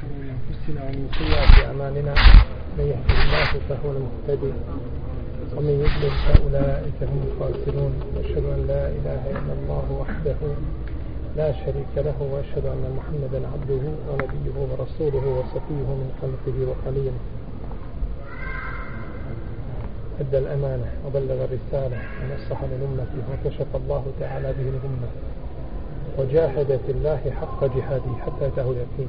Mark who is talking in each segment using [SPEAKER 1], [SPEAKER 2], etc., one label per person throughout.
[SPEAKER 1] شرور أنفسنا ومن سيئات أعمالنا من يهده الله فهو المهتدي ومن يضلل فأولئك هم الخاسرون. وأشهد أن لا إله إلا الله وحده لا شريك له وأشهد أن محمدا عبده ونبيه ورسوله وصفيه من خلقه وخليله. أدى الأمانة وبلغ الرسالة ونصح للأمة وكشف الله تعالى به الأمة وجاهد في الله حق جهاده حتى أتاه اليقين.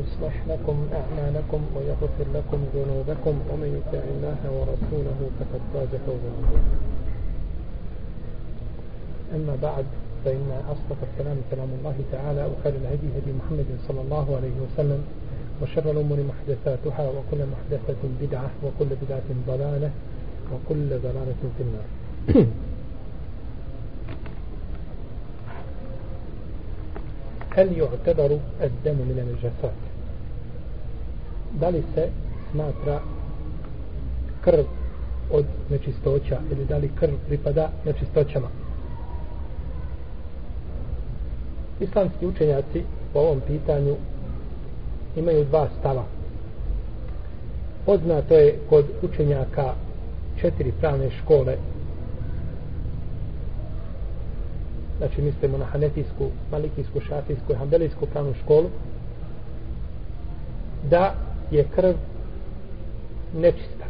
[SPEAKER 1] يصلح لكم أعمالكم ويغفر لكم ذنوبكم ومن يطع الله ورسوله فقد فاز فوزا أما بعد فإن أصدق الكلام كلام الله تعالى وخير الهدي هدي محمد صلى الله عليه وسلم وشر الأمور محدثاتها وكل محدثة بدعة وكل بدعة ضلالة وكل ضلالة في النار. هل يعتبر الدم من النجاسات da li se smatra krv od nečistoća ili da li krv pripada nečistoćama? Islamski učenjaci po ovom pitanju imaju dva stava. Poznato je kod učenjaka četiri pravne škole. Znači mislimo na hanetijsku, malikijsku, šafijsku i hambelijsku pravnu školu da je krv nečista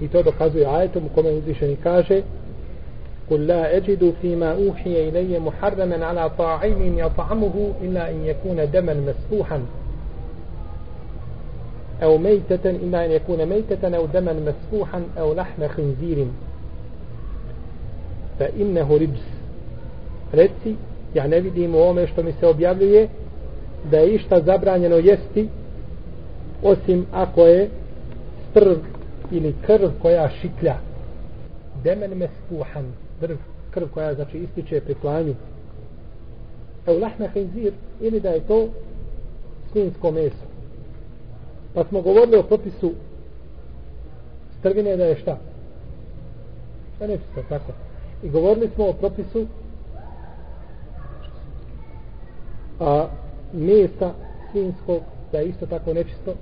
[SPEAKER 1] i to dokazuje ajetom u kome uzvišeni kaže قل لا أجد فيما أوحي إلي محرما على طاعم يطعمه إلا أن يكون دما مسفوحا أو ميتة إلا أن يكون ميتة أو دما مسفوحا أو لحم خنزير فإنه رجس reci ja ne vidim u ome što mi se objavljuje da je išta zabranjeno jesti osim ako je strv ili krv koja šiklja. Demen mespuhan drv, krv koja znači ističe pri klanju. Evo lahme henzir ili da je to svinsko meso. Pa smo govorili o propisu strvine da je šta? Da ne tako. I govorili smo o propisu a mesa svinskog da je isto tako nečisto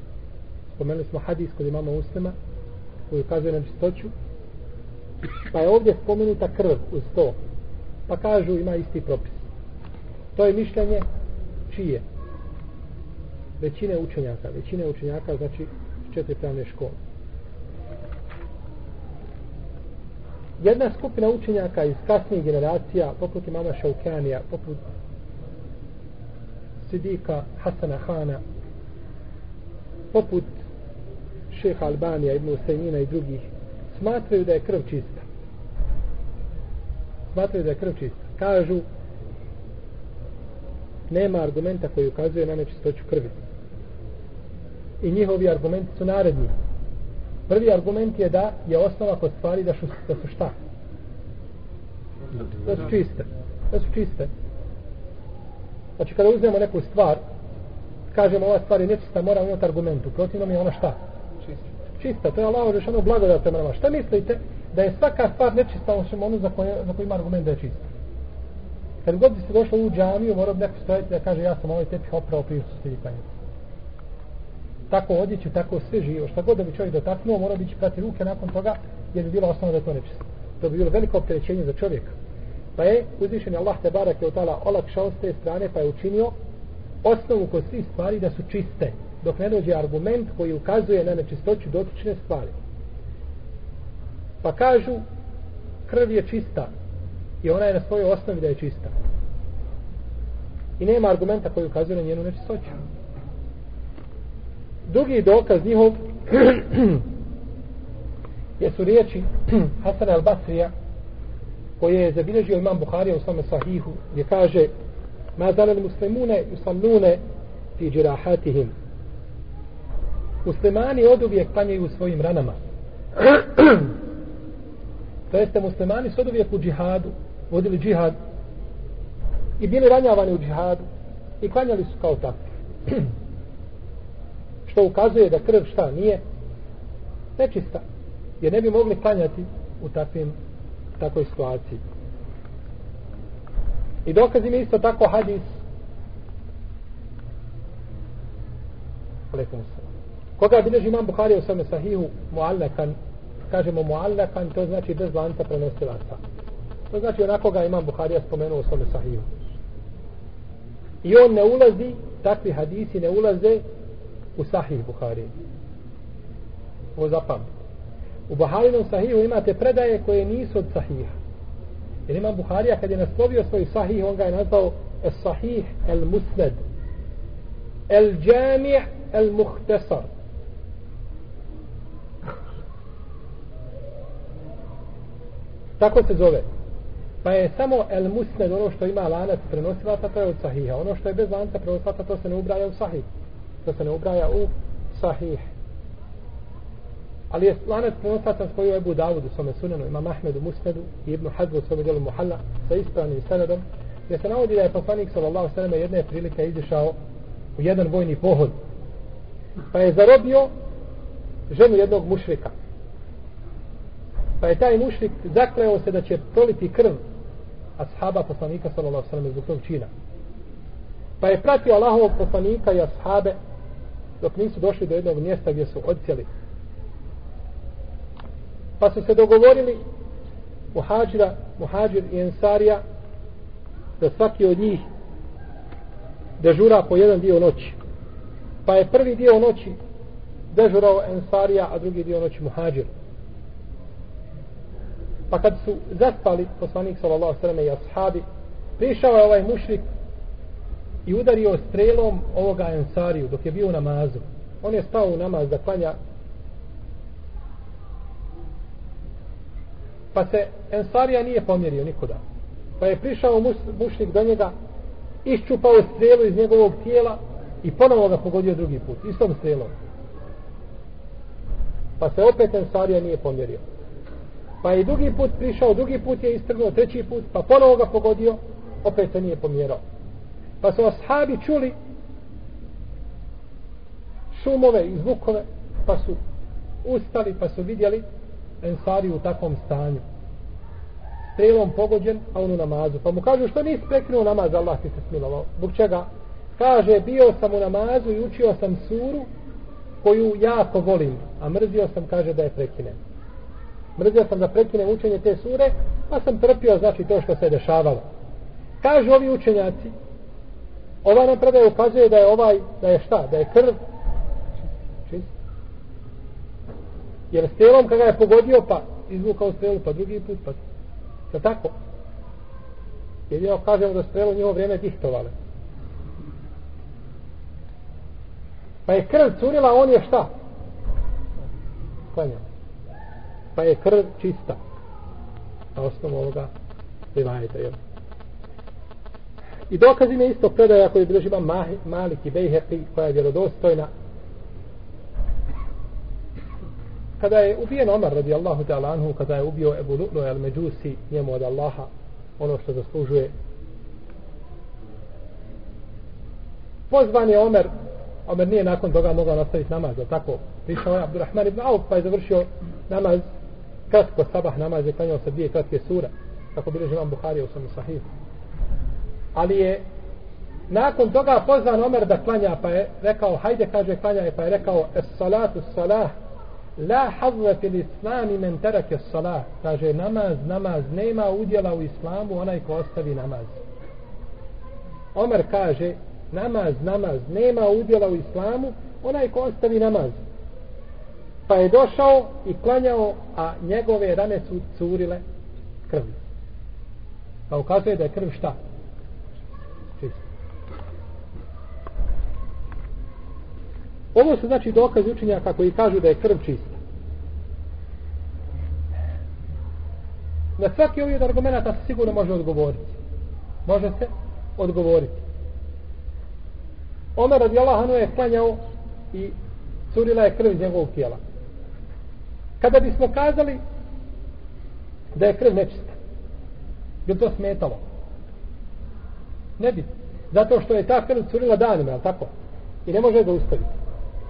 [SPEAKER 1] spomenuli smo hadis kod imamo Muslima koji ukazuje na čistoću. Pa je ovdje spomenuta krv uz to. Pa kažu ima isti propis. To je mišljenje čije? Većine učenjaka. Većine učenjaka znači četiri pravne škole. Jedna skupina učenjaka iz kasnijih generacija poput imama Šaukanija poput Sidika Hasana Hana poput šeha Albanija Ibn Usajmina i drugih smatraju da je krv čista. Smatraju da je krv čista. Kažu nema argumenta koji ukazuje na nečistoću krvi. I njihovi argumenti su naredni. Prvi argument je da je osnova kod stvari da šu, da su šta? Da su čiste. Da su čiste. Znači kada uzmemo neku stvar kažemo ova stvar je nečista mora imati argumentu U protivnom je ona šta? Čista, to je Allah rešeno blagodat prema nama. Šta mislite da je svaka stvar nečista osim ono za koje, za koje ima argument da je čista? Kad god bi se došlo u džamiju, mora bi neko stojati da kaže ja sam ovaj tepih oprao prije su ste. Pa tako odjeću, tako sve živo. Šta god da bi čovjek dotaknuo, mora bi prati ruke nakon toga, jer bi bilo osnovno da je to nečisto. To bi bilo veliko opterećenje za čovjeka. Pa je uzvišen Allah te barak je otala olakšao s te strane, pa je učinio osnovu kod svih stvari da su čiste dok ne dođe argument koji ukazuje na nečistoću dotične stvari. Pa kažu, krv je čista i ona je na svojoj osnovi da je čista. I nema argumenta koji ukazuje na njenu nečistoću. Drugi dokaz njihov jesu riječi Hasan al-Basrija koje je zabilježio imam Buharija u svome sahihu gdje kaže ma zalali muslimune usallune fi džirahatihim muslimani od uvijek klanjaju u svojim ranama. to jeste muslimani su od uvijek u džihadu, vodili džihad i bili ranjavani u džihadu i klanjali su kao takvi. Što ukazuje da krv šta nije nečista. Jer ne bi mogli klanjati u takvim takvoj situaciji. I dokaz im isto tako hadis Alekum Koga bilježi imam Buhari u svome sahihu muallakan, kažemo muallakan, to znači bez lanca prenosilaca. To znači onako ga imam Buharija spomenuo u svome sahihu. I on ne ulazi, takvi hadisi ne ulaze u sahih Buhari. Ovo zapamti. U Buharinom sahihu imate predaje koje nisu od sahiha. Jer imam Buharija kad je naslovio svoj sahih, on ga je nazvao es sahih el musned. El džami' el muhtesar. Tako se zove. Pa je samo el musned ono što ima lanac prenosilaca, to je od sahiha. Ono što je bez lanca prenosilaca, to se ne ubraja u sahih. To se ne ubraja u sahih. Ali je lanac prenosilaca spojio Ebu Davud u svome sunanu, ima Mahmedu Musnedu i Ibnu Hadru u svome djelu Muhalla sa ispravnim senedom, gdje se navodi da je poslanik sallallahu sallam jedne prilike izišao u jedan vojni pohod. Pa je zarobio ženu jednog mušrika. Pa je taj mušlik zakleo se da će proliti krv ashaba poslanika sallallahu sallam zbog tog čina. Pa je pratio Allahovog poslanika i ashabe dok nisu došli do jednog mjesta gdje su odcijeli. Pa su se dogovorili muhađira, muhađir i ensarija da svaki od njih dežura po jedan dio noći. Pa je prvi dio noći dežurao ensarija, a drugi dio noći muhađir. Pa kad su zaspali poslanik sallallahu sallam i ashabi, prišao je ovaj mušrik i udario strelom ovoga ensariju dok je bio u namazu. On je stao u namaz da klanja pa se ensarija nije pomjerio nikuda. Pa je prišao mus, mušnik do njega, iščupao strelu iz njegovog tijela i ponovo ga pogodio drugi put, istom strelom. Pa se opet ensarija nije pomjerio. Pa je drugi put prišao, drugi put je istrgnuo, treći put, pa ponovo ga pogodio, opet se nije pomjerao. Pa su ashabi čuli šumove i zvukove, pa su ustali, pa su vidjeli ensariju u takvom stanju. Strelom pogođen, a on u namazu. Pa mu kažu, što nisi prekinuo namaz, Allah ti se smilovao. Zbog čega? Kaže, bio sam u namazu i učio sam suru koju jako volim, a mrzio sam, kaže, da je prekinem. Mrzio sam da prekinem učenje te sure, pa sam trpio, znači, to što se dešavalo. Kažu ovi učenjaci, ova nam predaj ukazuje da je ovaj, da je šta, da je krv Jer strelom kada je pogodio, pa izvukao strelu, pa drugi put, pa je tako? Jedino kažemo da strelu njihovo vrijeme dihtovale. Pa je krv curila, on je šta? Klanjao. Pa je krv čista. Na osnovu ovoga rivajeta, jel? I dokaz im je isto predaja koju bilježi ima Malik i Bejheqi, koja je vjerodostojna, kada je ubijen Omar radijallahu ta'ala anhu kada je ubio Ebu Lu'lu al Međusi njemu od Allaha ono što zaslužuje pozvan je Omer Omer nije nakon toga mogao nastaviti namaz tako prišao je Abdurrahman ibn Auf pa je završio namaz kratko sabah namaz je klanjao sa dvije kratke sura kako bilježi imam Buhari u sami sahih ali je nakon toga pozvan Omer da klanja pa je rekao hajde kaže klanja pa je rekao es salatu salah La hazve fil islami men terake salah. Kaže namaz, namaz. Nema udjela u islamu onaj ko ostavi namaz. Omer kaže namaz, namaz. Nema udjela u islamu onaj ko ostavi namaz. Pa je došao i klanjao, a njegove rane su curile krvi. Pa ukazuje da je krv šta? Čist. Ovo su znači dokaz učenjaka koji kažu da je krv čista. Na svaki ovaj ovih argumenta se sigurno može odgovoriti. Može se odgovoriti. Omer radi Allahanu je klanjao i curila je krv iz njegovog tijela. Kada bismo kazali da je krv nečista, bi to smetalo? Ne bi. Zato što je ta krv curila danima, je tako? I ne može zaustaviti.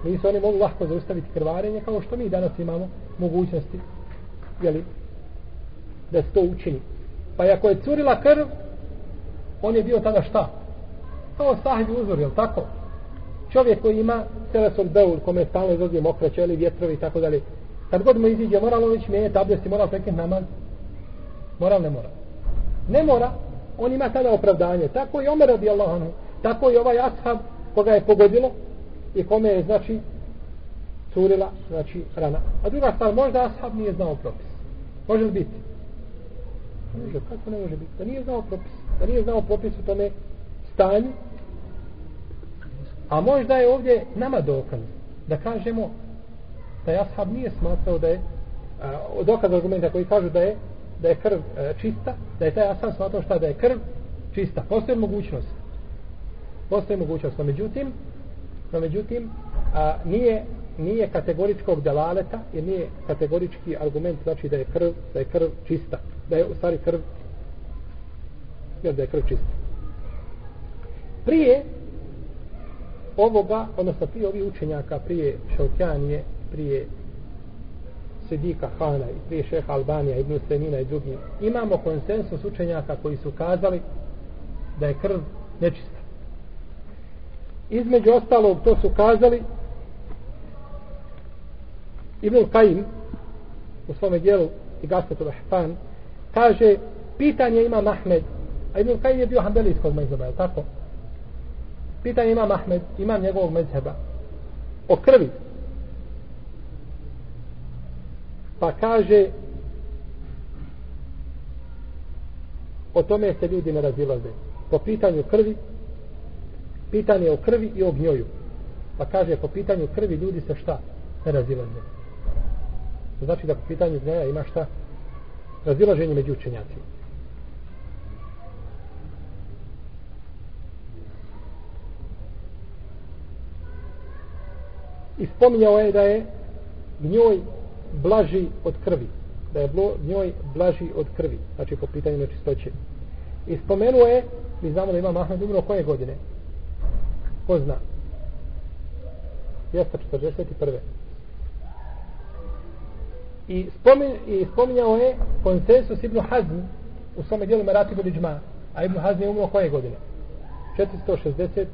[SPEAKER 1] Nisu oni mogli lahko zaustaviti krvarenje kao što mi danas imamo mogućnosti jeli, da se to učini. Pa i ako je curila krv, on je bio tada šta? Kao sahibi uzor, je tako? Čovjek koji ima selesol beul, kome stalno izlazi mokraće, ili vjetrovi i tako dalje. Kad god mu iziđe, mora li već mijenjati abdest i mora prekret namaz? Mora ne mora? Ne mora, on ima tada opravdanje. Tako i Omer radi Allah, tako i ovaj ashab koga je pogodilo i kome je, znači, curila, znači, rana. A druga stvar, možda ashab nije znao propis. Može li biti? Može, kako ne može biti? Da nije znao propis. Da nije znao propis u tome stanju. A možda je ovdje nama dokaz da kažemo taj ashab nije smatrao da je a, dokaz argumenta koji kažu da je da je krv a, čista, da je taj ashab smatrao šta da je krv čista. Postoje mogućnost. Postoje mogućnost. No međutim, no međutim, a, nije nije kategoričkog delaleta jer nije kategorički argument znači da je krv da je krv čista da je u stvari krv jer da je krv čista prije ovoga odnosno prije ovih učenjaka prije Šaukjanije prije Sedika Hana i prije šeha Albanija Ibn Semina i drugi imamo konsensus učenjaka koji su kazali da je krv nečista. Između ostalog to su kazali Ibn Kajim u svome dijelu i Gaspetu Rahpan kaže pitanje ima Mahmed a Ibn Kajim je bio hambelijskog mezheba je tako? pitanje ima Mahmed ima njegovog mezheba o krvi. Pa kaže o tome se ljudi ne razilaze po pitanju krvi pitanje o krvi i o gnjoju pa kaže po pitanju krvi ljudi se šta ne razilaze To znači da po pitanju gnjoja ima šta? Razilaženje među učenjacima. I spominjao je da je gnjoj blaži od krvi. Da je njoj blaži od krvi. Znači po pitanju nečistoće. I spomenuo je, mi znamo da ima Mahmed umro koje godine? Ko zna? 241 i, spomin, i spominjao je konsensus Ibnu Hazm u svome dijelu Meratibu Liđma. a Ibn Hazm je umro koje godine 465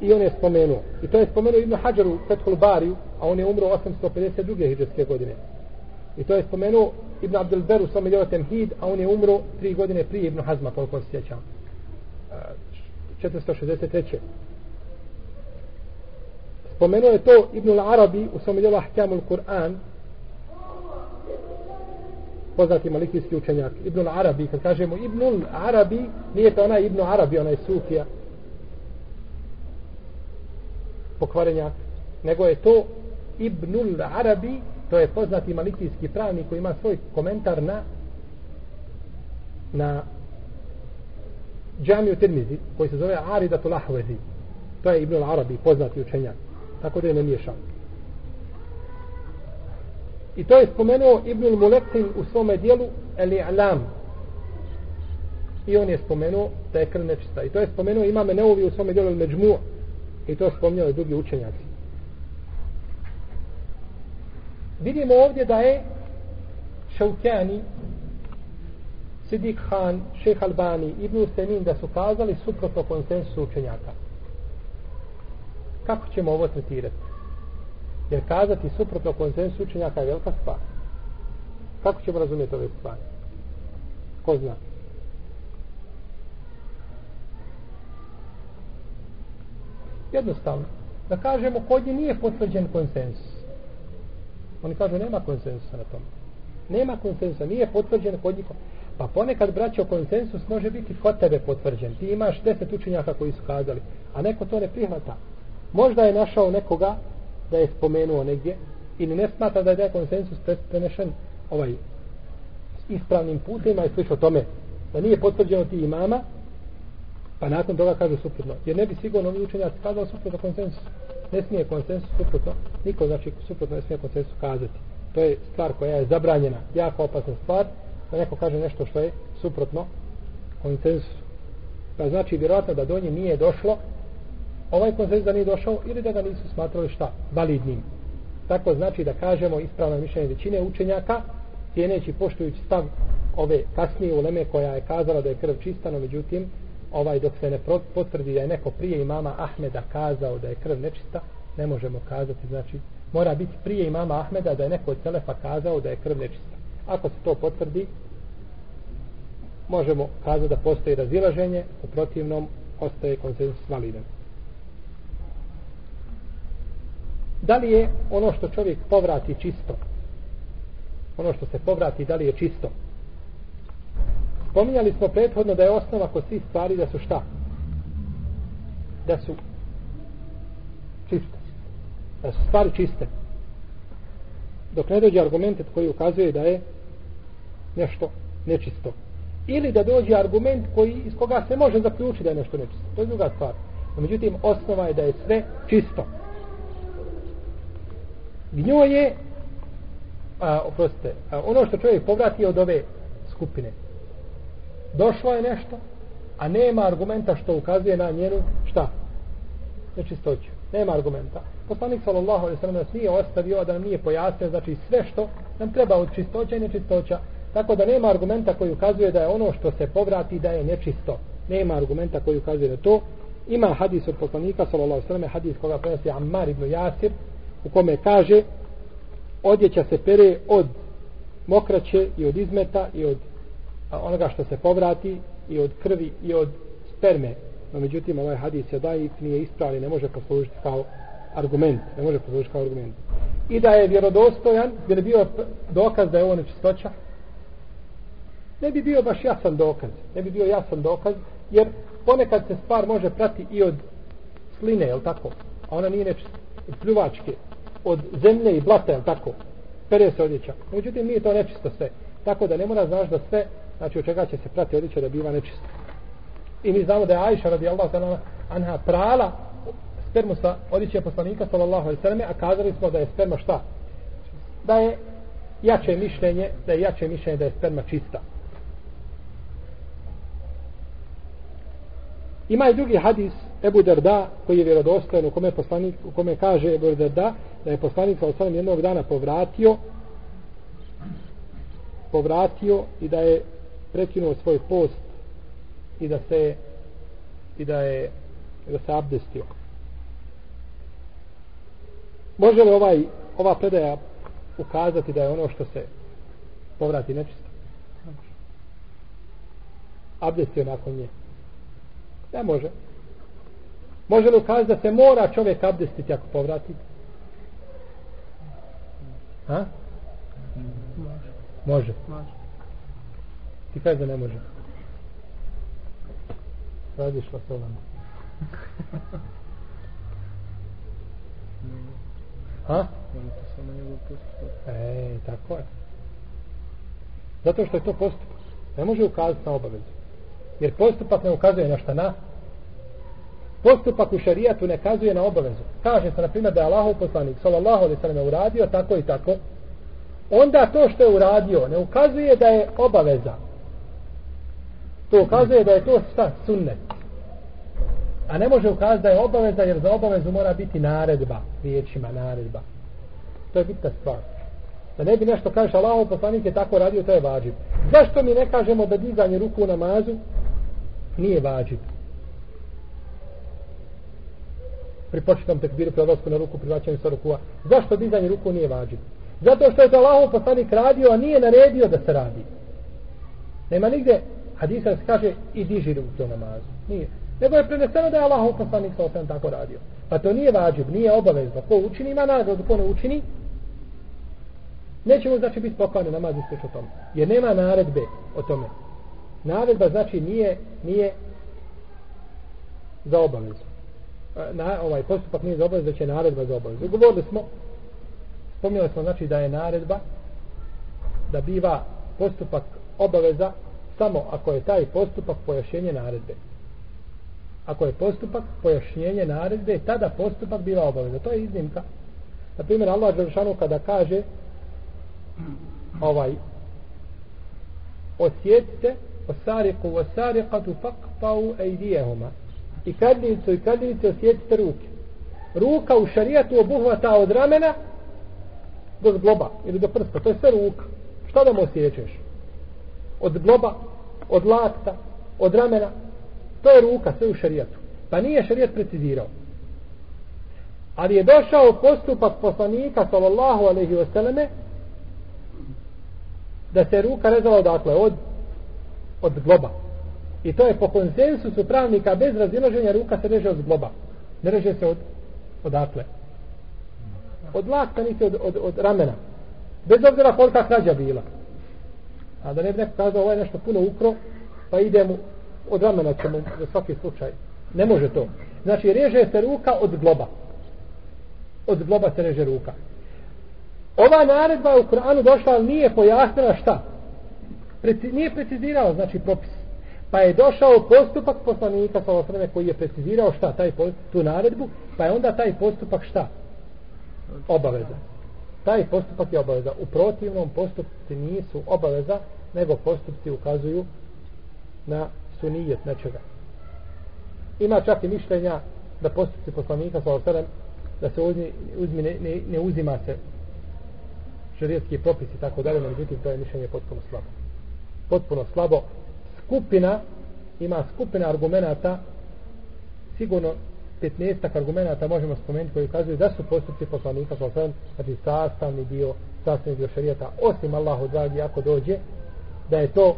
[SPEAKER 1] i on je spomenuo. I to je spomenuo Ibn Hajar u Fethul Bariju a on je umro 852. hijđarske godine. I to je spomenuo Ibn Abdel Beru sa svome Temhid a on je umro 3 godine prije Ibn Hazma koliko se sjećam. E, 463 spomenuo je to Ibn Arabi u svom djelu Kur'an, poznati malikijski učenjak. Ibn Arabi, kad kažemo Ibn Arabi, nije to onaj Ibn Arabi, onaj Sufija pokvarenjak nego je to Ibn al-Arabi to je poznati malikijski pravnik koji ima svoj komentar na na džamiju Tirmizi koji se zove Aridatul Ahvezi to je Ibn al-Arabi poznati učenjak tako da je ne miješao. I to je spomenuo Ibn Mulekin u svome dijelu El I'lam. I on je spomenuo da je krv nečista. I to je spomenuo imame Neuvi u svome dijelu El Međmu'a I to je drugi učenjaci. Vidimo ovdje da je Šaukjani, Sidik Khan, Šeh Albani, Ibn Semin da su kazali suprotno konsensusu učenjaka kako ćemo ovo tretirati? Jer kazati suprotno konsensu učenjaka je velika stvar. Kako ćemo razumjeti ove stvari? Ko zna? Jednostavno. Da kažemo, kod nje nije potvrđen konsensus. Oni kažu, nema konsensusa na tom. Nema konsensusa, nije potvrđen kod njih. Pa ponekad, braćo, konsensus može biti kod tebe potvrđen. Ti imaš deset učenjaka koji su kazali, a neko to ne prihvata možda je našao nekoga da je spomenuo negdje ili ne smatra da je taj konsensus prenešen ovaj ispravnim putima i slično tome da nije potvrđeno ti imama Pa nakon toga kaže suprotno. Jer ne bi sigurno ovi učenjaci kazali suprotno konsensus. Ne smije konsensus suprotno. Niko znači suprotno ne smije konsensus kazati. To je stvar koja je zabranjena. Jako opasna stvar. Da neko kaže nešto što je suprotno konsensus. Pa znači vjerojatno da do nje nije došlo ovaj konsensus da nije došao ili da ga nisu smatrali šta? Validnim. Tako znači da kažemo ispravno mišljenje većine učenjaka cijeneći poštujući stav ove kasnije uleme koja je kazala da je krv čista, no međutim ovaj dok se ne potvrdi da je neko prije imama Ahmeda kazao da je krv nečista, ne možemo kazati, znači mora biti prije imama Ahmeda da je neko od Selefa kazao da je krv nečista. Ako se to potvrdi, možemo kazati da postoji razilaženje, u protivnom ostaje konsensus validan. Da li je ono što čovjek povrati čisto? Ono što se povrati, da li je čisto? Spominjali smo prethodno da je osnova kod svih stvari da su šta? Da su čiste. Da su stvari čiste. Dok ne dođe argument koji ukazuje da je nešto nečisto. Ili da dođe argument koji, iz koga se može zaključiti da je nešto nečisto. To je druga stvar. No, međutim, osnova je da je sve čisto. Gnjo je a, oprostite, a, ono što čovjek povrati od ove skupine došlo je nešto a nema argumenta što ukazuje na njenu šta? nečistoću. Nema argumenta. Poslanik sallallahu alejhi ve sellem nas nije ostavio da nam nije pojasnio znači sve što nam treba od čistoća i nečistoća. Tako da nema argumenta koji ukazuje da je ono što se povrati da je nečisto. Nema argumenta koji ukazuje da to. Ima hadis od poslanika sallallahu alejhi ve sellem hadis koga prenosi Ammar ibn Jasir u kome kaže odjeća se pere od mokraće i od izmeta i od onoga što se povrati i od krvi i od sperme. No međutim, ovaj hadis je da i nije ispravljen, ne može poslužiti kao argument. Ne može poslužiti kao argument. I da je vjerodostojan, jer je bio dokaz da je ovo nečistoća, ne bi bio baš jasan dokaz. Ne bi bio jasan dokaz, jer ponekad se stvar može prati i od sline, je tako? A ona nije nečista. Pljuvačke, od zemlje i blata, je tako? Pere se odjeća. Međutim, nije to nečisto sve. Tako da ne mora znaš da sve znači od čega će se prati odjeća da biva nečista. I mi znamo da je Ajša radijallahu ta'ala anha prala spermu sa odjeće poslanika sallallahu alaihi sallam a kazali smo da je sperma šta? Da je jače mišljenje da je jače mišljenje da je sperma čista. Ima i drugi hadis Ebu Derda koji je vjerodostojan u kome, poslanik, u kome kaže Ebu Derda da je poslanik sa osam jednog dana povratio povratio i da je prekinuo svoj post i da se i da je da se abdestio. Može li ovaj, ova predaja ukazati da je ono što se povrati nečisto? Abdestio nakon nje. Ne može. Može li ukazati da se mora čovjek abdestiti ako povrati? Ha? Može. Može. Ti kaže da ne može. Radiš vas ovamo. Ha? E, tako je. Zato što je to postupak. Ne može ukazati na obavezu. Jer postupak ne ukazuje na šta na postupak u šarijatu ne kazuje na obavezu. Kaže se, na primjer, da je Allahov poslanik, sallallahu alaihi sallam, uradio tako i tako, onda to što je uradio ne ukazuje da je obaveza. To ukazuje da je to šta sunnet. A ne može ukazati da je obaveza, jer za obavezu mora biti naredba, riječima naredba. To je bitna stvar. Da ne bi nešto kažeš, Allahov poslanik je tako radio, to je vađib. Zašto mi ne kažemo da dizanje ruku u namazu nije vađib? pri početnom tekbiru pri odlasku na ruku pri vraćanju sa rukua. Zašto dizanje ruku nije vađiv? Zato što je to Allahov poslanik radio, a nije naredio da se radi. Nema nigde hadisa se kaže i diži ruku u namazu. Nije. Nego je preneseno da je Allahov poslanik sa osam tako radio. Pa to nije vađib, nije obavezno. Ko učini ima nagradu, ko ne učini, nećemo znači biti poklani namaz ispeć o tome. Jer nema naredbe o tome. Naredba znači nije, nije za obavezu na, ovaj postupak nije za obavezu, već će naredba za obavezu. Govorili smo, spomnjali smo znači da je naredba da biva postupak obaveza samo ako je taj postupak pojašnjenje naredbe. Ako je postupak pojašnjenje naredbe, tada postupak biva obaveza. To je iznimka. Na primjer, Allah Đelšanu kada kaže ovaj osjetite osariku osarikatu fakpau ejdijehuma i kadljicu i kadljicu osjetite ruke. Ruka u šarijatu obuhvata od ramena do zgloba ili do prsta. To je sve ruka. Šta da mu osjećaš Od zgloba, od lakta, od ramena. To je ruka, sve u šarijatu. Pa nije šarijat precizirao. Ali je došao postupak poslanika sallallahu alaihi wasallame da se ruka rezala odakle od od zgloba. I to je po konsensusu pravnika bez razilaženja ruka se reže od zgloba. Ne reže se od odakle. Od lakta niti od, od, od ramena. Bez obzira kolika krađa bila. A da ne bi neko kazao ovaj nešto puno ukro, pa idemo od ramena ćemo za svaki slučaj. Ne može to. Znači reže se ruka od globa. Od globa se reže ruka. Ova naredba u Kur'anu došla, ali nije pojasnila šta. Preci, nije precizirao, znači propis. Pa je došao postupak poslanika sa osreme koji je precizirao šta, taj, tu naredbu, pa je onda taj postupak šta? Obaveza. Taj postupak je obaveza. U protivnom postupci nisu obaveza, nego postupci ukazuju na sunijet nečega. Ima čak i mišljenja da postupci poslanika sa osadem, da se uzmi, uzmi ne, ne, ne uzima se šarijetski propis i tako dalje, međutim to je mišljenje potpuno slabo. Potpuno slabo. Skupina, ima skupina argumenata, sigurno 15 argumenta možemo spomenuti koji ukazuju da su postupci poslanika sa osam, znači sastavni dio, sastavni dio šarijeta, osim Allahu dragi ako dođe, da je to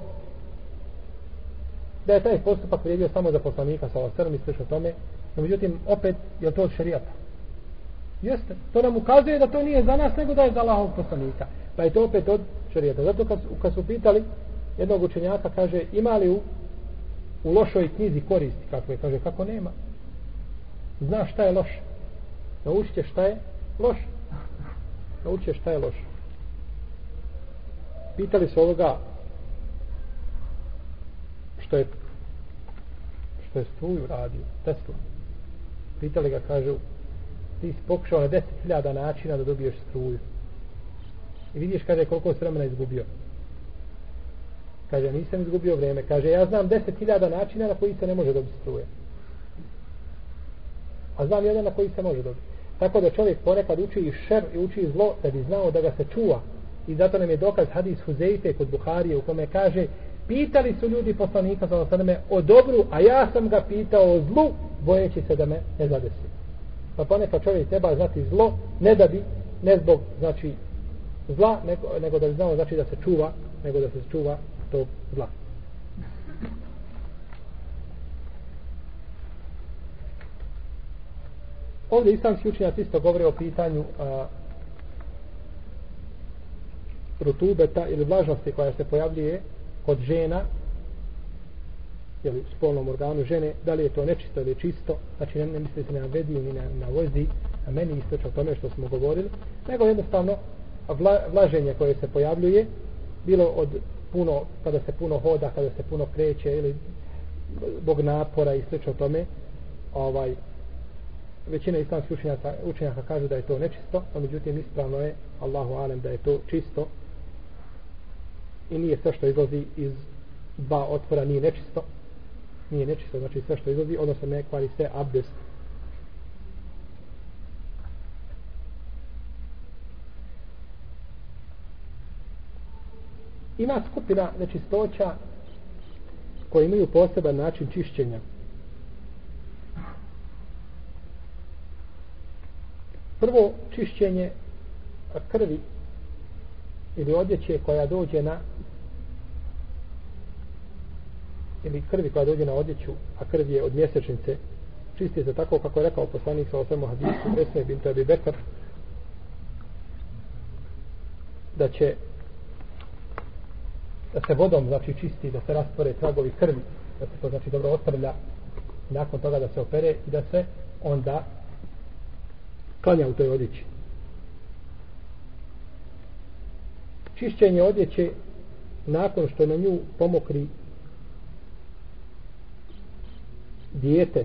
[SPEAKER 1] da je taj postupak vrijedio samo za poslanika sa osam i sve tome, no međutim opet je to od šarijata. Jeste. To nam ukazuje da to nije za nas, nego da je za Allahov poslanika. Pa je to opet od šarijeta. Zato kad, kad su pitali jednog učenjaka, kaže, ima li u, u lošoj knjizi koristi? Kako je? Kaže, kako nema? Zna šta je loše. Naučite šta je loše. Naučite šta je loše. Pitali su ovoga što je što je struju radio, Tesla. Pitali ga, kažu, ti si pokušao na deset hiljada načina da dobiješ struju. I vidiš kada je koliko se vremena izgubio. Kaže, nisam izgubio vreme. Kaže, ja znam deset hiljada načina na koji se ne može dobiti struje. A znam jedan na koji se može dobiti. Tako da čovjek ponekad uči i šer i uči zlo da bi znao da ga se čuva. I zato nam je dokaz hadis Huzeyte kod Buharije u kome kaže pitali su ljudi poslanika za osadame o dobru, a ja sam ga pitao o zlu bojeći se da me ne zadesi pa ponekad čovjek treba znati zlo, ne da bi, ne zbog, znači, zla, nego, nego da bi znao, znači da se čuva, nego da se čuva tog zla. Ovdje islamski učenjac isto govore o pitanju a, rutubeta ili vlažnosti koja se pojavljuje kod žena jeli, spolnom organu žene, da li je to nečisto ili čisto, znači ne, ne mislite na vediju ni na, na vozi, a meni isto o tome što smo govorili, nego jednostavno vla, vlaženje koje se pojavljuje, bilo od puno, kada se puno hoda, kada se puno kreće ili zbog napora i o tome, ovaj, većina islamskih učenjaka, učenjaka kažu da je to nečisto, a međutim ispravno je, Allahu alem, da je to čisto i nije sve što izlazi iz dva otvora nije nečisto, nije nečisto, znači sve što izlazi, odnosno ne kvari se abdest. Ima skupina nečistoća koji imaju poseban način čišćenja. Prvo čišćenje krvi ili odjeće koja dođe na ili krvi koja dođe na odjeću, a krv je od mjesečnice, čisti se tako kako je rekao poslanik sa osvrmu hadisu, Esme bin Tabi Bekar, da će da se vodom znači čisti, da se rastvore tragovi krvi, da se to znači dobro otrlja, nakon toga da se opere i da se onda klanja u toj odjeći. Čišćenje odjeće nakon što na nju pomokri dijete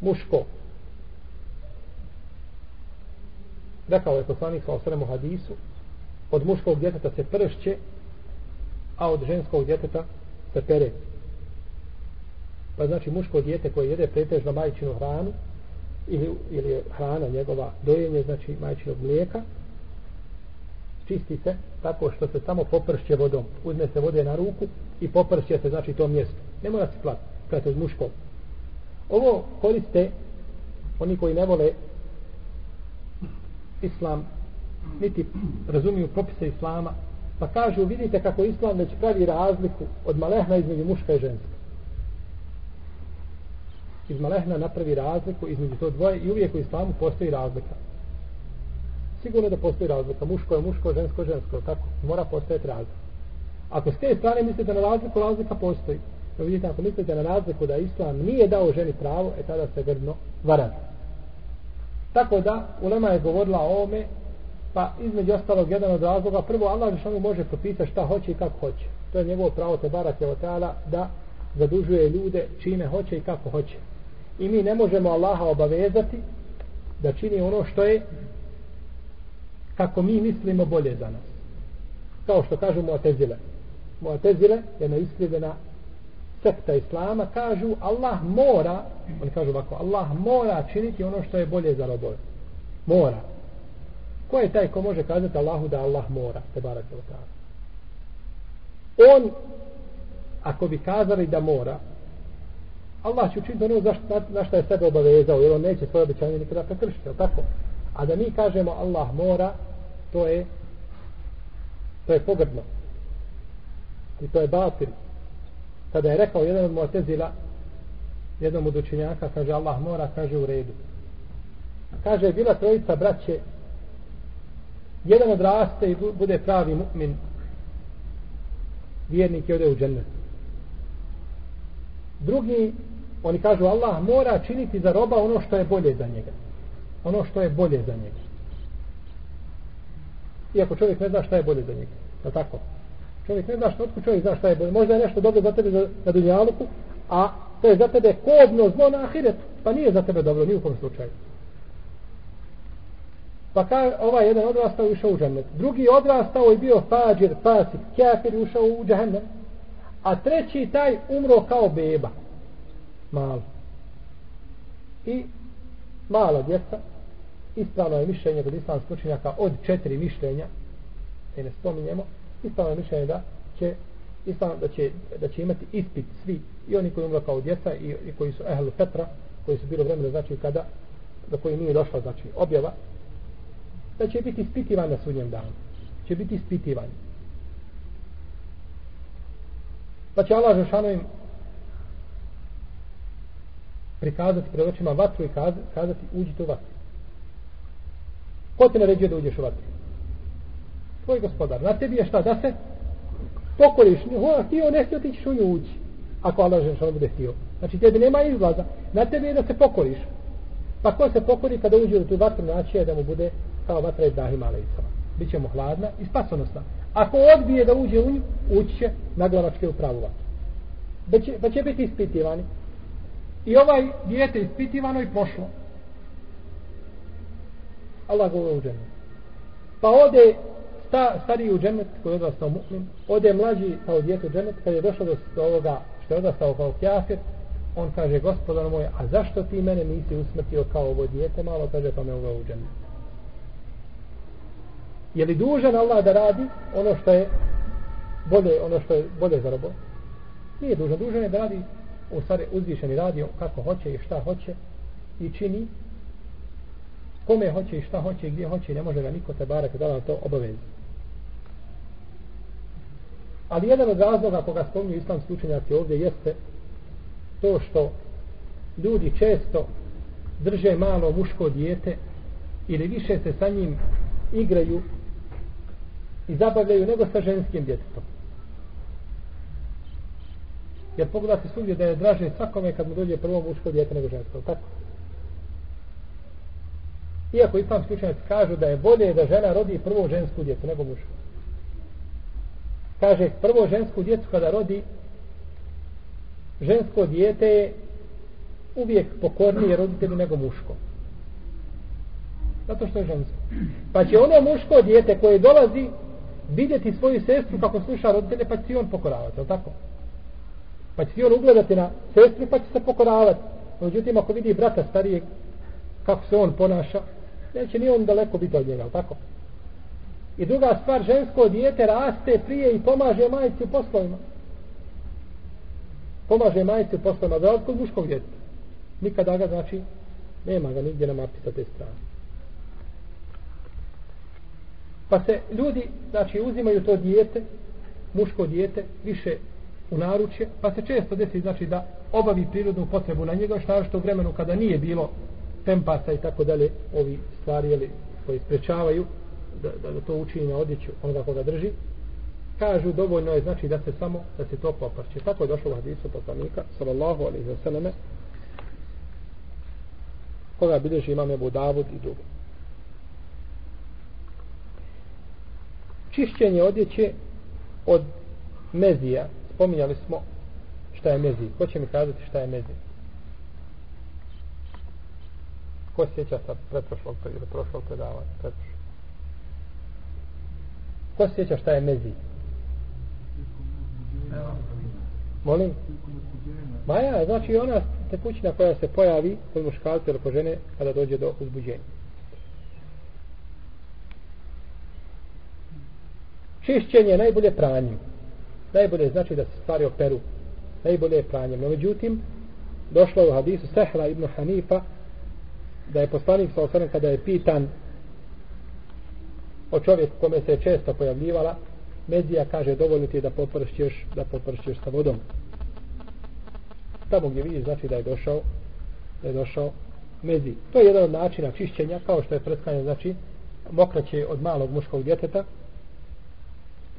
[SPEAKER 1] muško. Rekao je poslanik sa osremu hadisu, od muškog djeteta se pršće, a od ženskog djeteta se pere. Pa znači muško djete koje jede pretežno majčinu hranu, ili, ili je hrana njegova dojenje, znači majčinog mlijeka, čisti se tako što se samo popršće vodom. Uzme se vode na ruku i popršće se, znači to mjesto. Ne mora se plati, kada je muško. Ovo koriste oni koji ne vole islam, niti razumiju propise islama, pa kažu, vidite kako islam već pravi razliku od malehna između muška i ženska. Iz malehna napravi razliku između to dvoje i uvijek u islamu postoji razlika. Sigurno da postoji razlika. Muško je muško, žensko je žensko. Tako, mora postojati razlika. Ako s te strane mislite na razliku, razlika postoji. No vidite, ako mislite na razliku da islam nije dao ženi pravo, e tada se grdno varate. Tako da, Ulema je govorila o ome, pa između ostalog jedan od razloga, prvo Allah što može propisati šta hoće i kako hoće. To je njegovo pravo te barake od da zadužuje ljude čime hoće i kako hoće. I mi ne možemo Allaha obavezati da čini ono što je kako mi mislimo bolje za nas. Kao što kažu Mu'tezile. Mu'tezile je neiskrivena sekta Islama, kažu Allah mora, oni kažu ovako, Allah mora činiti ono što je bolje za robove. Mora. Ko je taj ko može kazati Allahu da Allah mora? Te barak je On, ako bi kazali da mora, Allah će učiniti ono za, na, na što je sebe obavezao, jer on neće svoje obećanje nikada prekršiti, je tako? A da mi kažemo Allah mora, to je to je pogrdno. I to je batir. Kada je rekao jedan od Mu'tezila, jednom od učenjaka, kaže Allah mora, kaže u redu. Kaže, bila trojica braće, jedan odraste i bude pravi mu'min, vjernik je ode u džennet. Drugi, oni kažu, Allah mora činiti za roba ono što je bolje za njega. Ono što je bolje za njega. Iako čovjek ne zna šta je bolje za njega. Je tako? Čovjek ne zna što, otko čovjek zna šta je bolje. Možda je nešto dobro za tebe za, na dunjaluku, a to je za tebe kobno zlo na ahiretu. Pa nije za tebe dobro, ni u kom slučaju. Pa ka, ovaj jedan odrastao i ušao u džennet. Drugi odrastao i bio fađir, pasik, kjafir i ušao u džennet. A treći taj umro kao beba. Malo. I mala djeca ispravno je mišljenje kod islamskih učenjaka od četiri mišljenja i ne spominjemo ispravno je mišljenje da će ispravno da će, da će imati ispit svi i oni koji umro kao djeca i, i koji su ehlu petra koji su bilo vremena znači kada do koji nije došla znači objava da će biti ispitivan na sudnjem danu će biti ispitivan pa će Allah Žešanu im prikazati pred očima vatru i kazati uđite u vatru Ko te naređuje da uđeš u vatru? Tvoj gospodar. Na tebi je šta? Da se pokoriš. Ho, htio, ne htio, ti ćeš u nju ući. Ako Allah želiš, ono bude htio. Znači, tebi nema izlaza. Na tebi je da se pokoriš. Pa ko se pokori kada uđe u tu vatru, znači je da mu bude kao vatra Ibrahim Alejsava. Biće mu hladna i spasonosna. Ako odbije da uđe u nju, ući će na glavačke u pravu vatru. Pa će, pa će biti ispitivani. I ovaj dijete ispitivano i pošlo. Allah ga u džennet. Pa ode sta, stariji u džennet koji je odrastao mu'min, ode mlađi kao djete u džennet, kad je došao do ovoga što je odrastao kao kjafir, on kaže, gospodar moj, a zašto ti mene nisi usmrtio kao ovo djete, malo kaže, pa me uveo u džennet. Je li dužan Allah da radi ono što je bolje, ono što je bolje za robo? Nije dužan, dužan je da radi u stvari uzvišeni radio kako hoće i šta hoće i čini kome hoće i šta hoće i gdje hoće ne može ga niko te barek da to obavezi. Ali jedan od razloga koga spomnju islamski učenjaci ovdje jeste to što ljudi često drže malo muško dijete ili više se sa njim igraju i zabavljaju nego sa ženskim djetetom. Jer pogledate svugdje da je draže svakome kad mu dođe prvo muško dijete nego žensko. Tako? Iako islamski učenjaci kažu da je bolje da žena rodi prvo žensku djecu nego muško. Kaže, prvo žensku djecu kada rodi žensko dijete je uvijek pokornije roditelju nego muško. Zato što je žensko. Pa će ono muško dijete koje dolazi vidjeti svoju sestru kako sluša roditelje, pa će on pokoravati, je tako? Pa će on ugledati na sestru, pa će se pokoravati. Međutim, ako vidi brata starijeg, kako se on ponaša, neće ni on daleko biti od njega, tako? I druga stvar, žensko dijete raste prije i pomaže majici u poslovima. Pomaže majici u poslovima, za od muškog djeteta. Nikada ga, znači, nema ga nigdje na mapi sa te strane. Pa se ljudi, znači, uzimaju to dijete, muško dijete, više u naručje, pa se često desi, znači, da obavi prirodnu potrebu na njega, što što u vremenu kada nije bilo tempasa i tako dalje, ovi stvari, jeli, koji sprečavaju, da, da, da to učini na odjeću onoga koga drži, kažu dovoljno je znači da se samo da se to poprče. Tako je došlo u hadisu poslanika sallallahu alaihi wa sallame koga bilježi imam Ebu Davud i drugi. Čišćenje odjeće od mezija. Spominjali smo šta je mezi. Ko će mi kazati šta je mezi? Ko sjeća sa pretprošlog ili prošlog predavanja? Pretprošlog. Ko sjeća šta je mezi? Molim? Ma ja, znači ona tekućina koja se pojavi kod muškalca ili kod žene kada dođe do uzbuđenja. Čišćenje je najbolje pranjem. Najbolje znači da se stvari operu. Najbolje je pranje. No međutim, došlo je u hadisu Sehla ibn Hanifa da je poslanik sa osvrame kada je pitan o čovjeku kome se je često pojavljivala Mezija kaže dovoljno ti je da popršćeš da popršćeš sa vodom tamo gdje vidiš znači da je došao da je došao mezi. To je jedan od načina čišćenja kao što je prskanje znači mokraće od malog muškog djeteta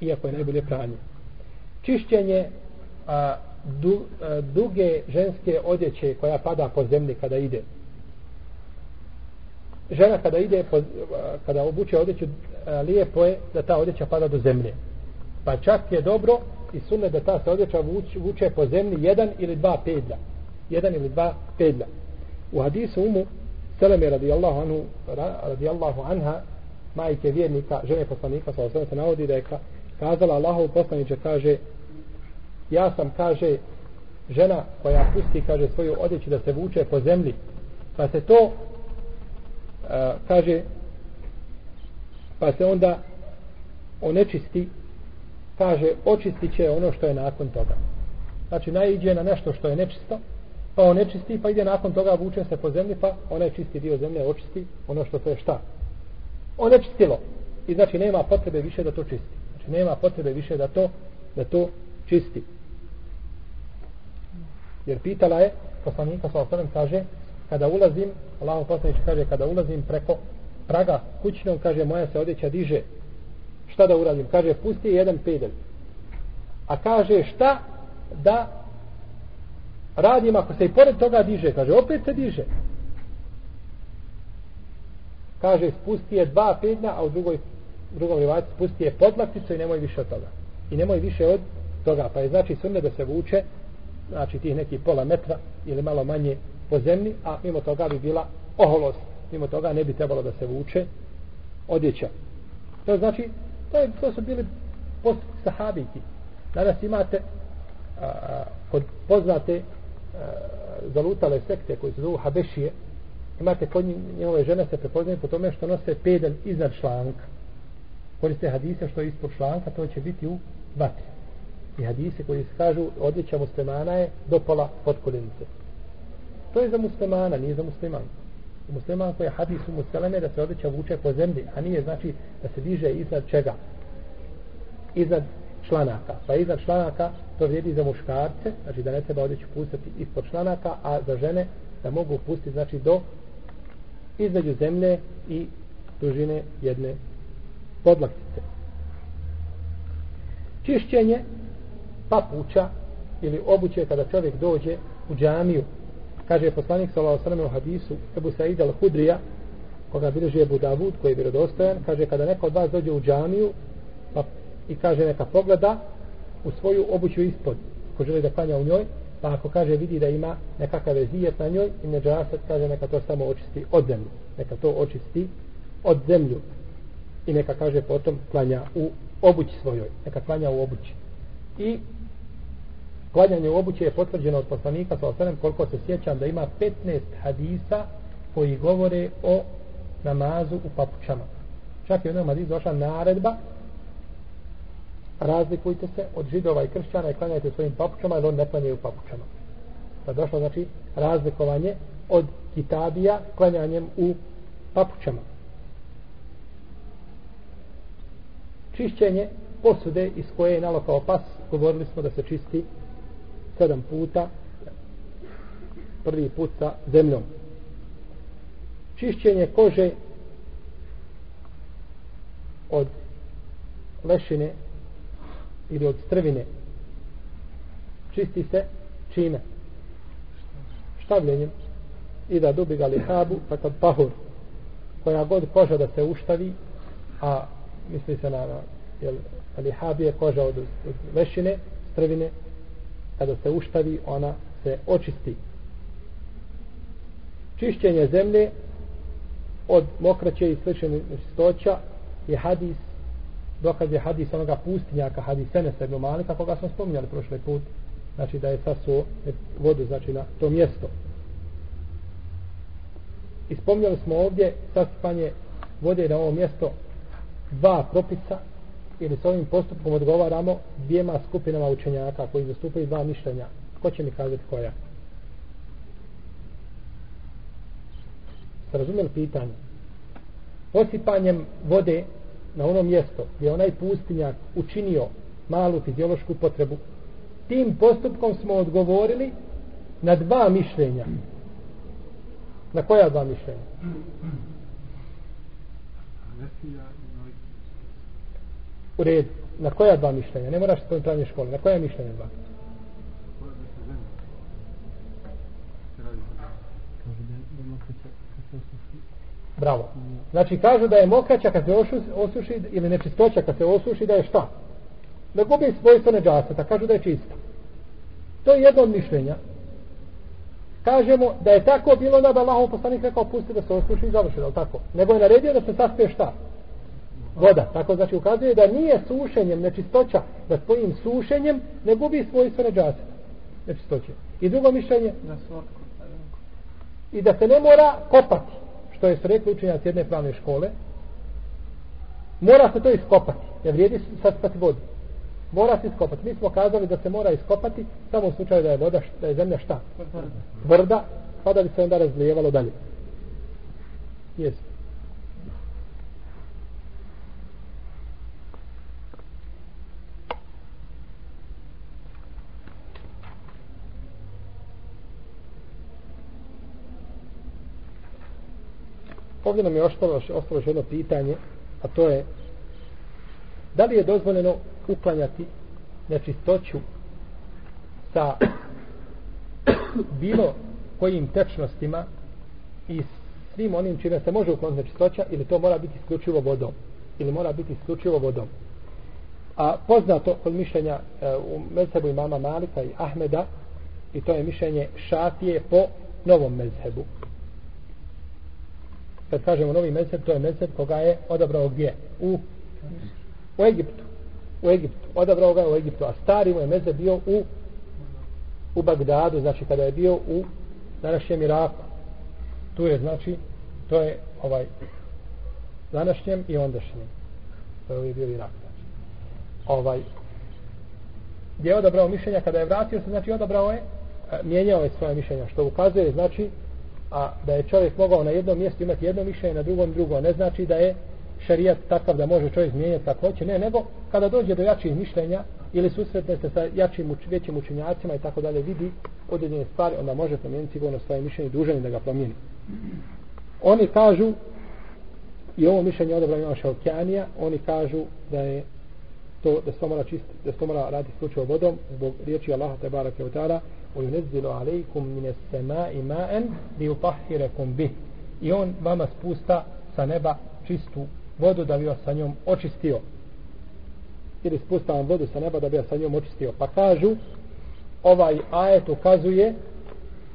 [SPEAKER 1] iako je najbolje pranje. Čišćenje a, du, a, duge ženske odjeće koja pada po zemlji kada ide. Žena kada ide po, a, kada obuče odjeću a, lijepo je da ta odjeća pada do zemlje. Pa čak je dobro i sunne da ta se odjeća vuče, vuče po zemlji jedan ili dva pedlja. Jedan ili dva pedlja. U hadisu umu Seleme radijallahu anhu radijallahu anha majke vjernika, žene poslanika sa osnovne se navodi da je kazala Allahov poslaniče kaže ja sam kaže žena koja pusti kaže svoju odjeću da se vuče po zemlji. Pa se to uh, kaže pa se onda onečisti kaže očistit će ono što je nakon toga. Znači najđe na nešto što je nečisto pa onečisti pa ide nakon toga vuče se po zemlji pa onaj čisti dio zemlje očisti ono što to je šta. Onečistilo. I znači nema potrebe više da to čisti znači nema potrebe više da to da to čisti jer pitala je poslanika sa osanem kaže kada ulazim Allah poslanič kaže kada ulazim preko praga kućnom kaže moja se odjeća diže šta da uradim? Kaže, pusti jedan pedel. A kaže, šta da radim ako se i pored toga diže? Kaže, opet se diže. Kaže, spusti je dva pedlja, a u drugoj, drugom rivaci spusti je podlakticu i nemoj više od toga. I nemoj više od toga. Pa je znači sunne da se vuče, znači tih neki pola metra ili malo manje po zemlji, a mimo toga bi bila oholost. Mimo toga ne bi trebalo da se vuče odjeća. To znači To, je, to su bili post sahabiki. Danas imate a, a, kod poznate a, zalutale sekte koji se zovu Habešije, imate kod njihove žene se prepoznaju po tome što nose pedel iznad članka. Koriste hadise što je ispod članka, to će biti u vatri. I hadise koji se kažu odjeća muslimana je do pola potkoljenice. To je za muslimana, nije za musliman. musliman koji je hadis u muslimane da se odjeća vuče po zemlji, a nije znači da se diže iznad čega? Iznad članaka. Pa iznad članaka to vrijedi za muškarce, znači da ne treba odjeću pustiti ispod članaka, a za žene da mogu pustiti znači do između zemlje i dužine jedne podlaktice. Čišćenje papuča ili obuće kada čovjek dođe u džamiju. Kaže poslanik sallallahu alejhi ve u hadisu Ebu Sa'id al-Hudrija koga bilježi Ebu Davud koji je vjerodostojan kaže kada neko od vas dođe u džamiju pa i kaže neka pogleda u svoju obuću ispod ko želi da klanja u njoj pa ako kaže vidi da ima nekakav vezijet na njoj i neđasat kaže neka to samo očisti od zemlju neka to očisti od zemlju i neka kaže potom klanja u obući svojoj neka klanja u obući. I klanjanje u obući je potvrđeno od poslanika sa osanem koliko se sjećam da ima 15 hadisa koji govore o namazu u papučama. Čak je u jednom hadisu došla naredba razlikujte se od židova i kršćana i klanjajte u svojim papučama jer on ne klanjaju u papučama. Pa došlo znači razlikovanje od kitabija klanjanjem u papučama. Čišćenje posude iz koje je nalokao pas. Govorili smo da se čisti sedam puta prvi put sa zemljom. Čišćenje kože od lešine ili od strvine. Čisti se čime? Štavljenjem. I da dubi ga lihabu pa kad pahur. Koja god koža da se uštavi a misli se na jel, lihab je koža od, od lešine strvine kada se uštavi ona se očisti. Čišćenje zemlje od mokraće i slične nečistoća je hadis dokaz je hadis onoga pustinjaka hadis Senesa ibn Malika koga smo spominjali prošle put. Znači da je sasuo vodu znači na to mjesto. I spominjali smo ovdje sasipanje vode na ovo mjesto dva propisa ili s ovim postupkom odgovaramo dvijema skupinama učenjaka koji zastupaju dva mišljenja. Ko će mi kazati koja? Ste razumjeli pitanje? Osipanjem vode na ono mjesto gdje onaj pustinjak učinio malu fiziološku potrebu tim postupkom smo odgovorili na dva mišljenja. Na koja dva mišljenja? U red na koja dva mišljenja ne moraš spojiti pravnje škole na koja mišljenja dva Bravo. Znači kažu da je mokraća kad se osuši ili nečistoća kad se osuši da je šta? Da gubi svojstvo neđaseta. Kažu da je čista. To je jedno od mišljenja. Kažemo da je tako bilo da Allahov poslanik rekao pusti da se osuši i završi, da tako? Nego je naredio da se saspije šta? Voda. Tako znači ukazuje da nije sušenjem nečistoća, da svojim sušenjem ne gubi svojstvo neđaseta. Nečistoće. I drugo mišljenje? I da se ne mora kopati što je su rekli učenjaci jedne pravne škole, mora se to iskopati, ne vrijedi saspati vodu. Mora se iskopati. Mi smo kazali da se mora iskopati samo u slučaju da je voda, da je zemlja šta? Tvrda, pa da bi se onda razlijevalo dalje. Jesi. Ovdje nam je ostalo, ostalo još jedno pitanje, a to je da li je dozvoljeno uklanjati nečistoću sa bilo kojim tečnostima i svim onim čime se može ukloniti nečistoća ili to mora biti isključivo vodom? Ili mora biti isključivo vodom? A poznato kod mišljenja e, u mezhebu imama Malika i Ahmeda i to je mišljenje šatije po novom mezhebu kad kažemo novi mezheb, to je mezheb koga je odabrao gdje? U, u Egiptu. U Egiptu. Odabrao ga je u Egiptu. A stari mu je mezheb bio u u Bagdadu, znači kada je bio u današnjem Iraku. Tu je, znači, to je ovaj današnjem i ondašnjem. To je ovaj bio Irak. Znači. Ovaj, gdje je odabrao mišljenja, kada je vratio se, znači odabrao je, e, mijenjao je svoje mišljenja, što ukazuje, znači, a da je čovjek mogao na jednom mjestu imati jedno mišljenje, na drugom drugo, ne znači da je šarijat takav da može čovjek mijenjati kako hoće, ne, nego kada dođe do jačih mišljenja ili susretne se sa jačim, većim učenjacima i tako dalje, vidi određene stvari, onda može promijeniti sigurno svoje mišljenje dužan da ga promijeni. Oni kažu, i ovo mišljenje odobra ima Šalkjanija, oni kažu da je to da se to mora čisti, da se to mora raditi slučaju vodom zbog riječi Allaha te barake od وينزل عليكم من السماء ماء ليطهركم به i on vama spusta sa neba čistu vodu da bi vas sa njom očistio ili spusta vam vodu sa neba da bi vas sa njom očistio pa kažu ovaj ajet ukazuje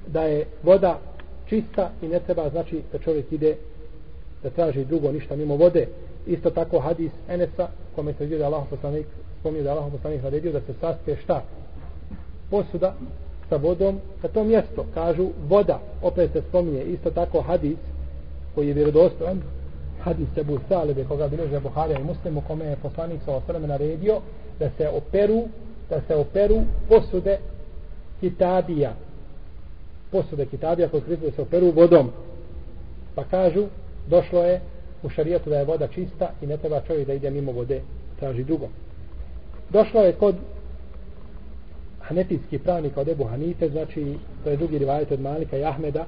[SPEAKER 1] da je voda čista i ne treba znači da čovjek ide da traži drugo ništa mimo vode isto tako hadis Enesa kome se vidio da Allah poslanik spomnio da Allah poslanik naredio da se saspe šta? Posuda sa vodom na to mjesto. Kažu voda. Opet se spominje isto tako hadis koji je vjerodostojan. Hadis Ebu Salebe koga bileže Buharija i Muslimu kome je poslanik sa osrame naredio da se operu da se operu posude kitabija. Posude kitabija koje se operu vodom. Pa kažu došlo je u šarijetu da je voda čista i ne treba čovjek da ide mimo vode traži drugo. Došlo je kod hanetijski pravnik od Ebu Hanife znači to je drugi rivajet od Malika i Ahmeda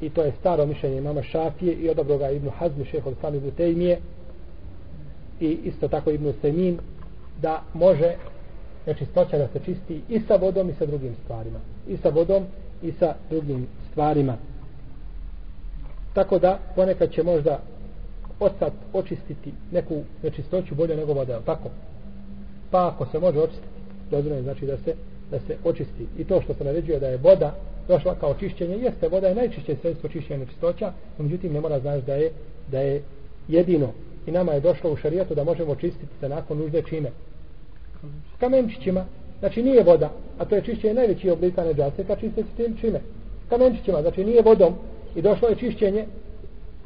[SPEAKER 1] i to je staro mišljenje imama Šafije i odabro ga Ibnu Hazmi šeho sam Ibnu Tejmije i isto tako Ibnu Semin da može nečistoća da se čisti i sa vodom i sa drugim stvarima. I sa vodom i sa drugim stvarima. Tako da ponekad će možda odsad očistiti neku nečistoću bolje nego voda, tako? Pa ako se može očistiti, dozvoljeno znači da se da se očisti. I to što se naređuje da je voda došla kao čišćenje, jeste voda je najčišće sredstvo čišćenja nečistoća, no međutim ne mora znaš da je da je jedino i nama je došlo u šarijetu da možemo čistiti se nakon nužde čime? Kamenčićima. Znači nije voda, a to je čišćenje najveći oblika neđaseta, čiste se tim čime? Kamenčićima, znači nije vodom i došlo je čišćenje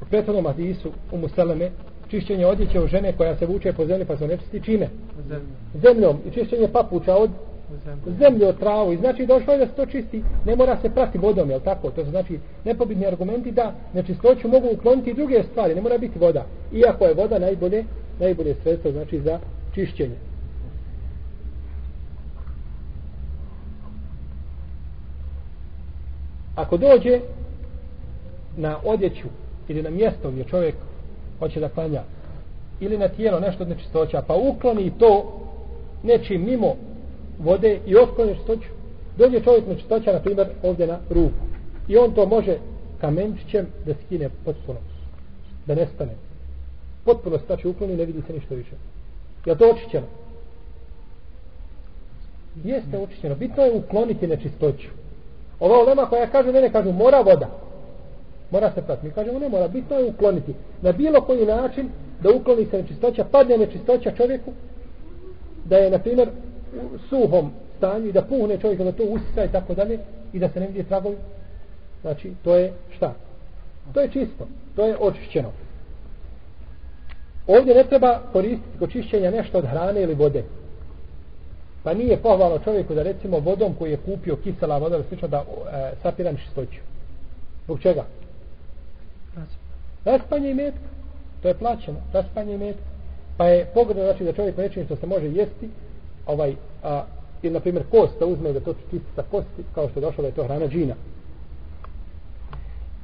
[SPEAKER 1] u prethodnom Adisu u Museleme čišćenje odjeće u žene koja se vuče po zemlji pa se nečisti čime? Zemljom. I čišćenje papuča od zemlje od travu. I znači došlo je da se to čisti. Ne mora se prati vodom, jel tako? To znači nepobitni argumenti da nečistoću mogu ukloniti i druge stvari. Ne mora biti voda. Iako je voda najbolje, najbolje sredstvo znači za čišćenje. Ako dođe na odjeću ili na mjesto gdje čovjek hoće da klanja ili na tijelo nešto od nečistoća pa ukloni to nečim mimo vode i otkloni nečistoću. Dođe čovjek nečistoća na primjer ovdje na ruku. I on to može kamenčićem da skine potpuno da nestane potpuno znači ukloni ne vidi se ništa više. Je to očićeno jeste očićeno bitno je ukloniti nečistoću. Ova ulema koja kaže mene kažu mora voda mora se prati. Mi kažemo ne mora, bitno je ukloniti. Na bilo koji način da ukloni se nečistoća, padne nečistoća čovjeku, da je, na primjer, u suhom stanju i da puhne čovjek da to usisa i tako dalje i da se ne vidi tragovi. Znači, to je šta? To je čisto. To je očišćeno. Ovdje ne treba koristiti kod čišćenja nešto od hrane ili vode. Pa nije pohvalno čovjeku da recimo vodom koji je kupio kisela voda da slično da e, sapira nečistoću. Zbog čega? Znači, raspanje i metka to je plaćeno, raspanje i metka pa je pogodno znači da čovjek nečim što se može jesti ovaj, a, ili na primjer kost da uzme da to čisti sa kosti kao što je došlo da je to hrana džina.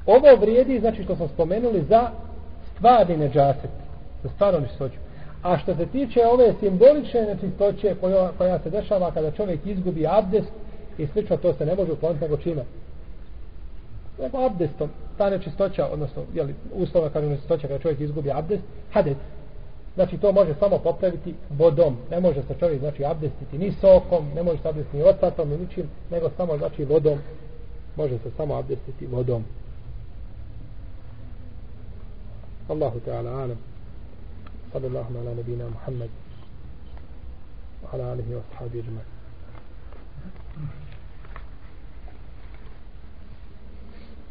[SPEAKER 1] Ovo vrijedi znači što smo spomenuli za stvarni neđaset za stvarno nečistoću. A što se tiče ove simbolične nečistoće koja, koja se dešava kada čovjek izgubi abdest i slično to se ne može ukloniti nego čime? Nego abdestom, ta nečistoća, odnosno, jeli, uslovno kažem nečistoća kada čovjek izgubi abdest, hadet. Znači, to može samo popraviti vodom. Ne može se čovjek, znači, abdestiti ni sokom, ne može se abdestiti ni otpatom, ni ničim, nego samo, znači, vodom. Može se samo abdestiti vodom. Allahu Teala alam. Sallallahu ala nabina Muhammed. Ala alihi wa sahabi ajma'in.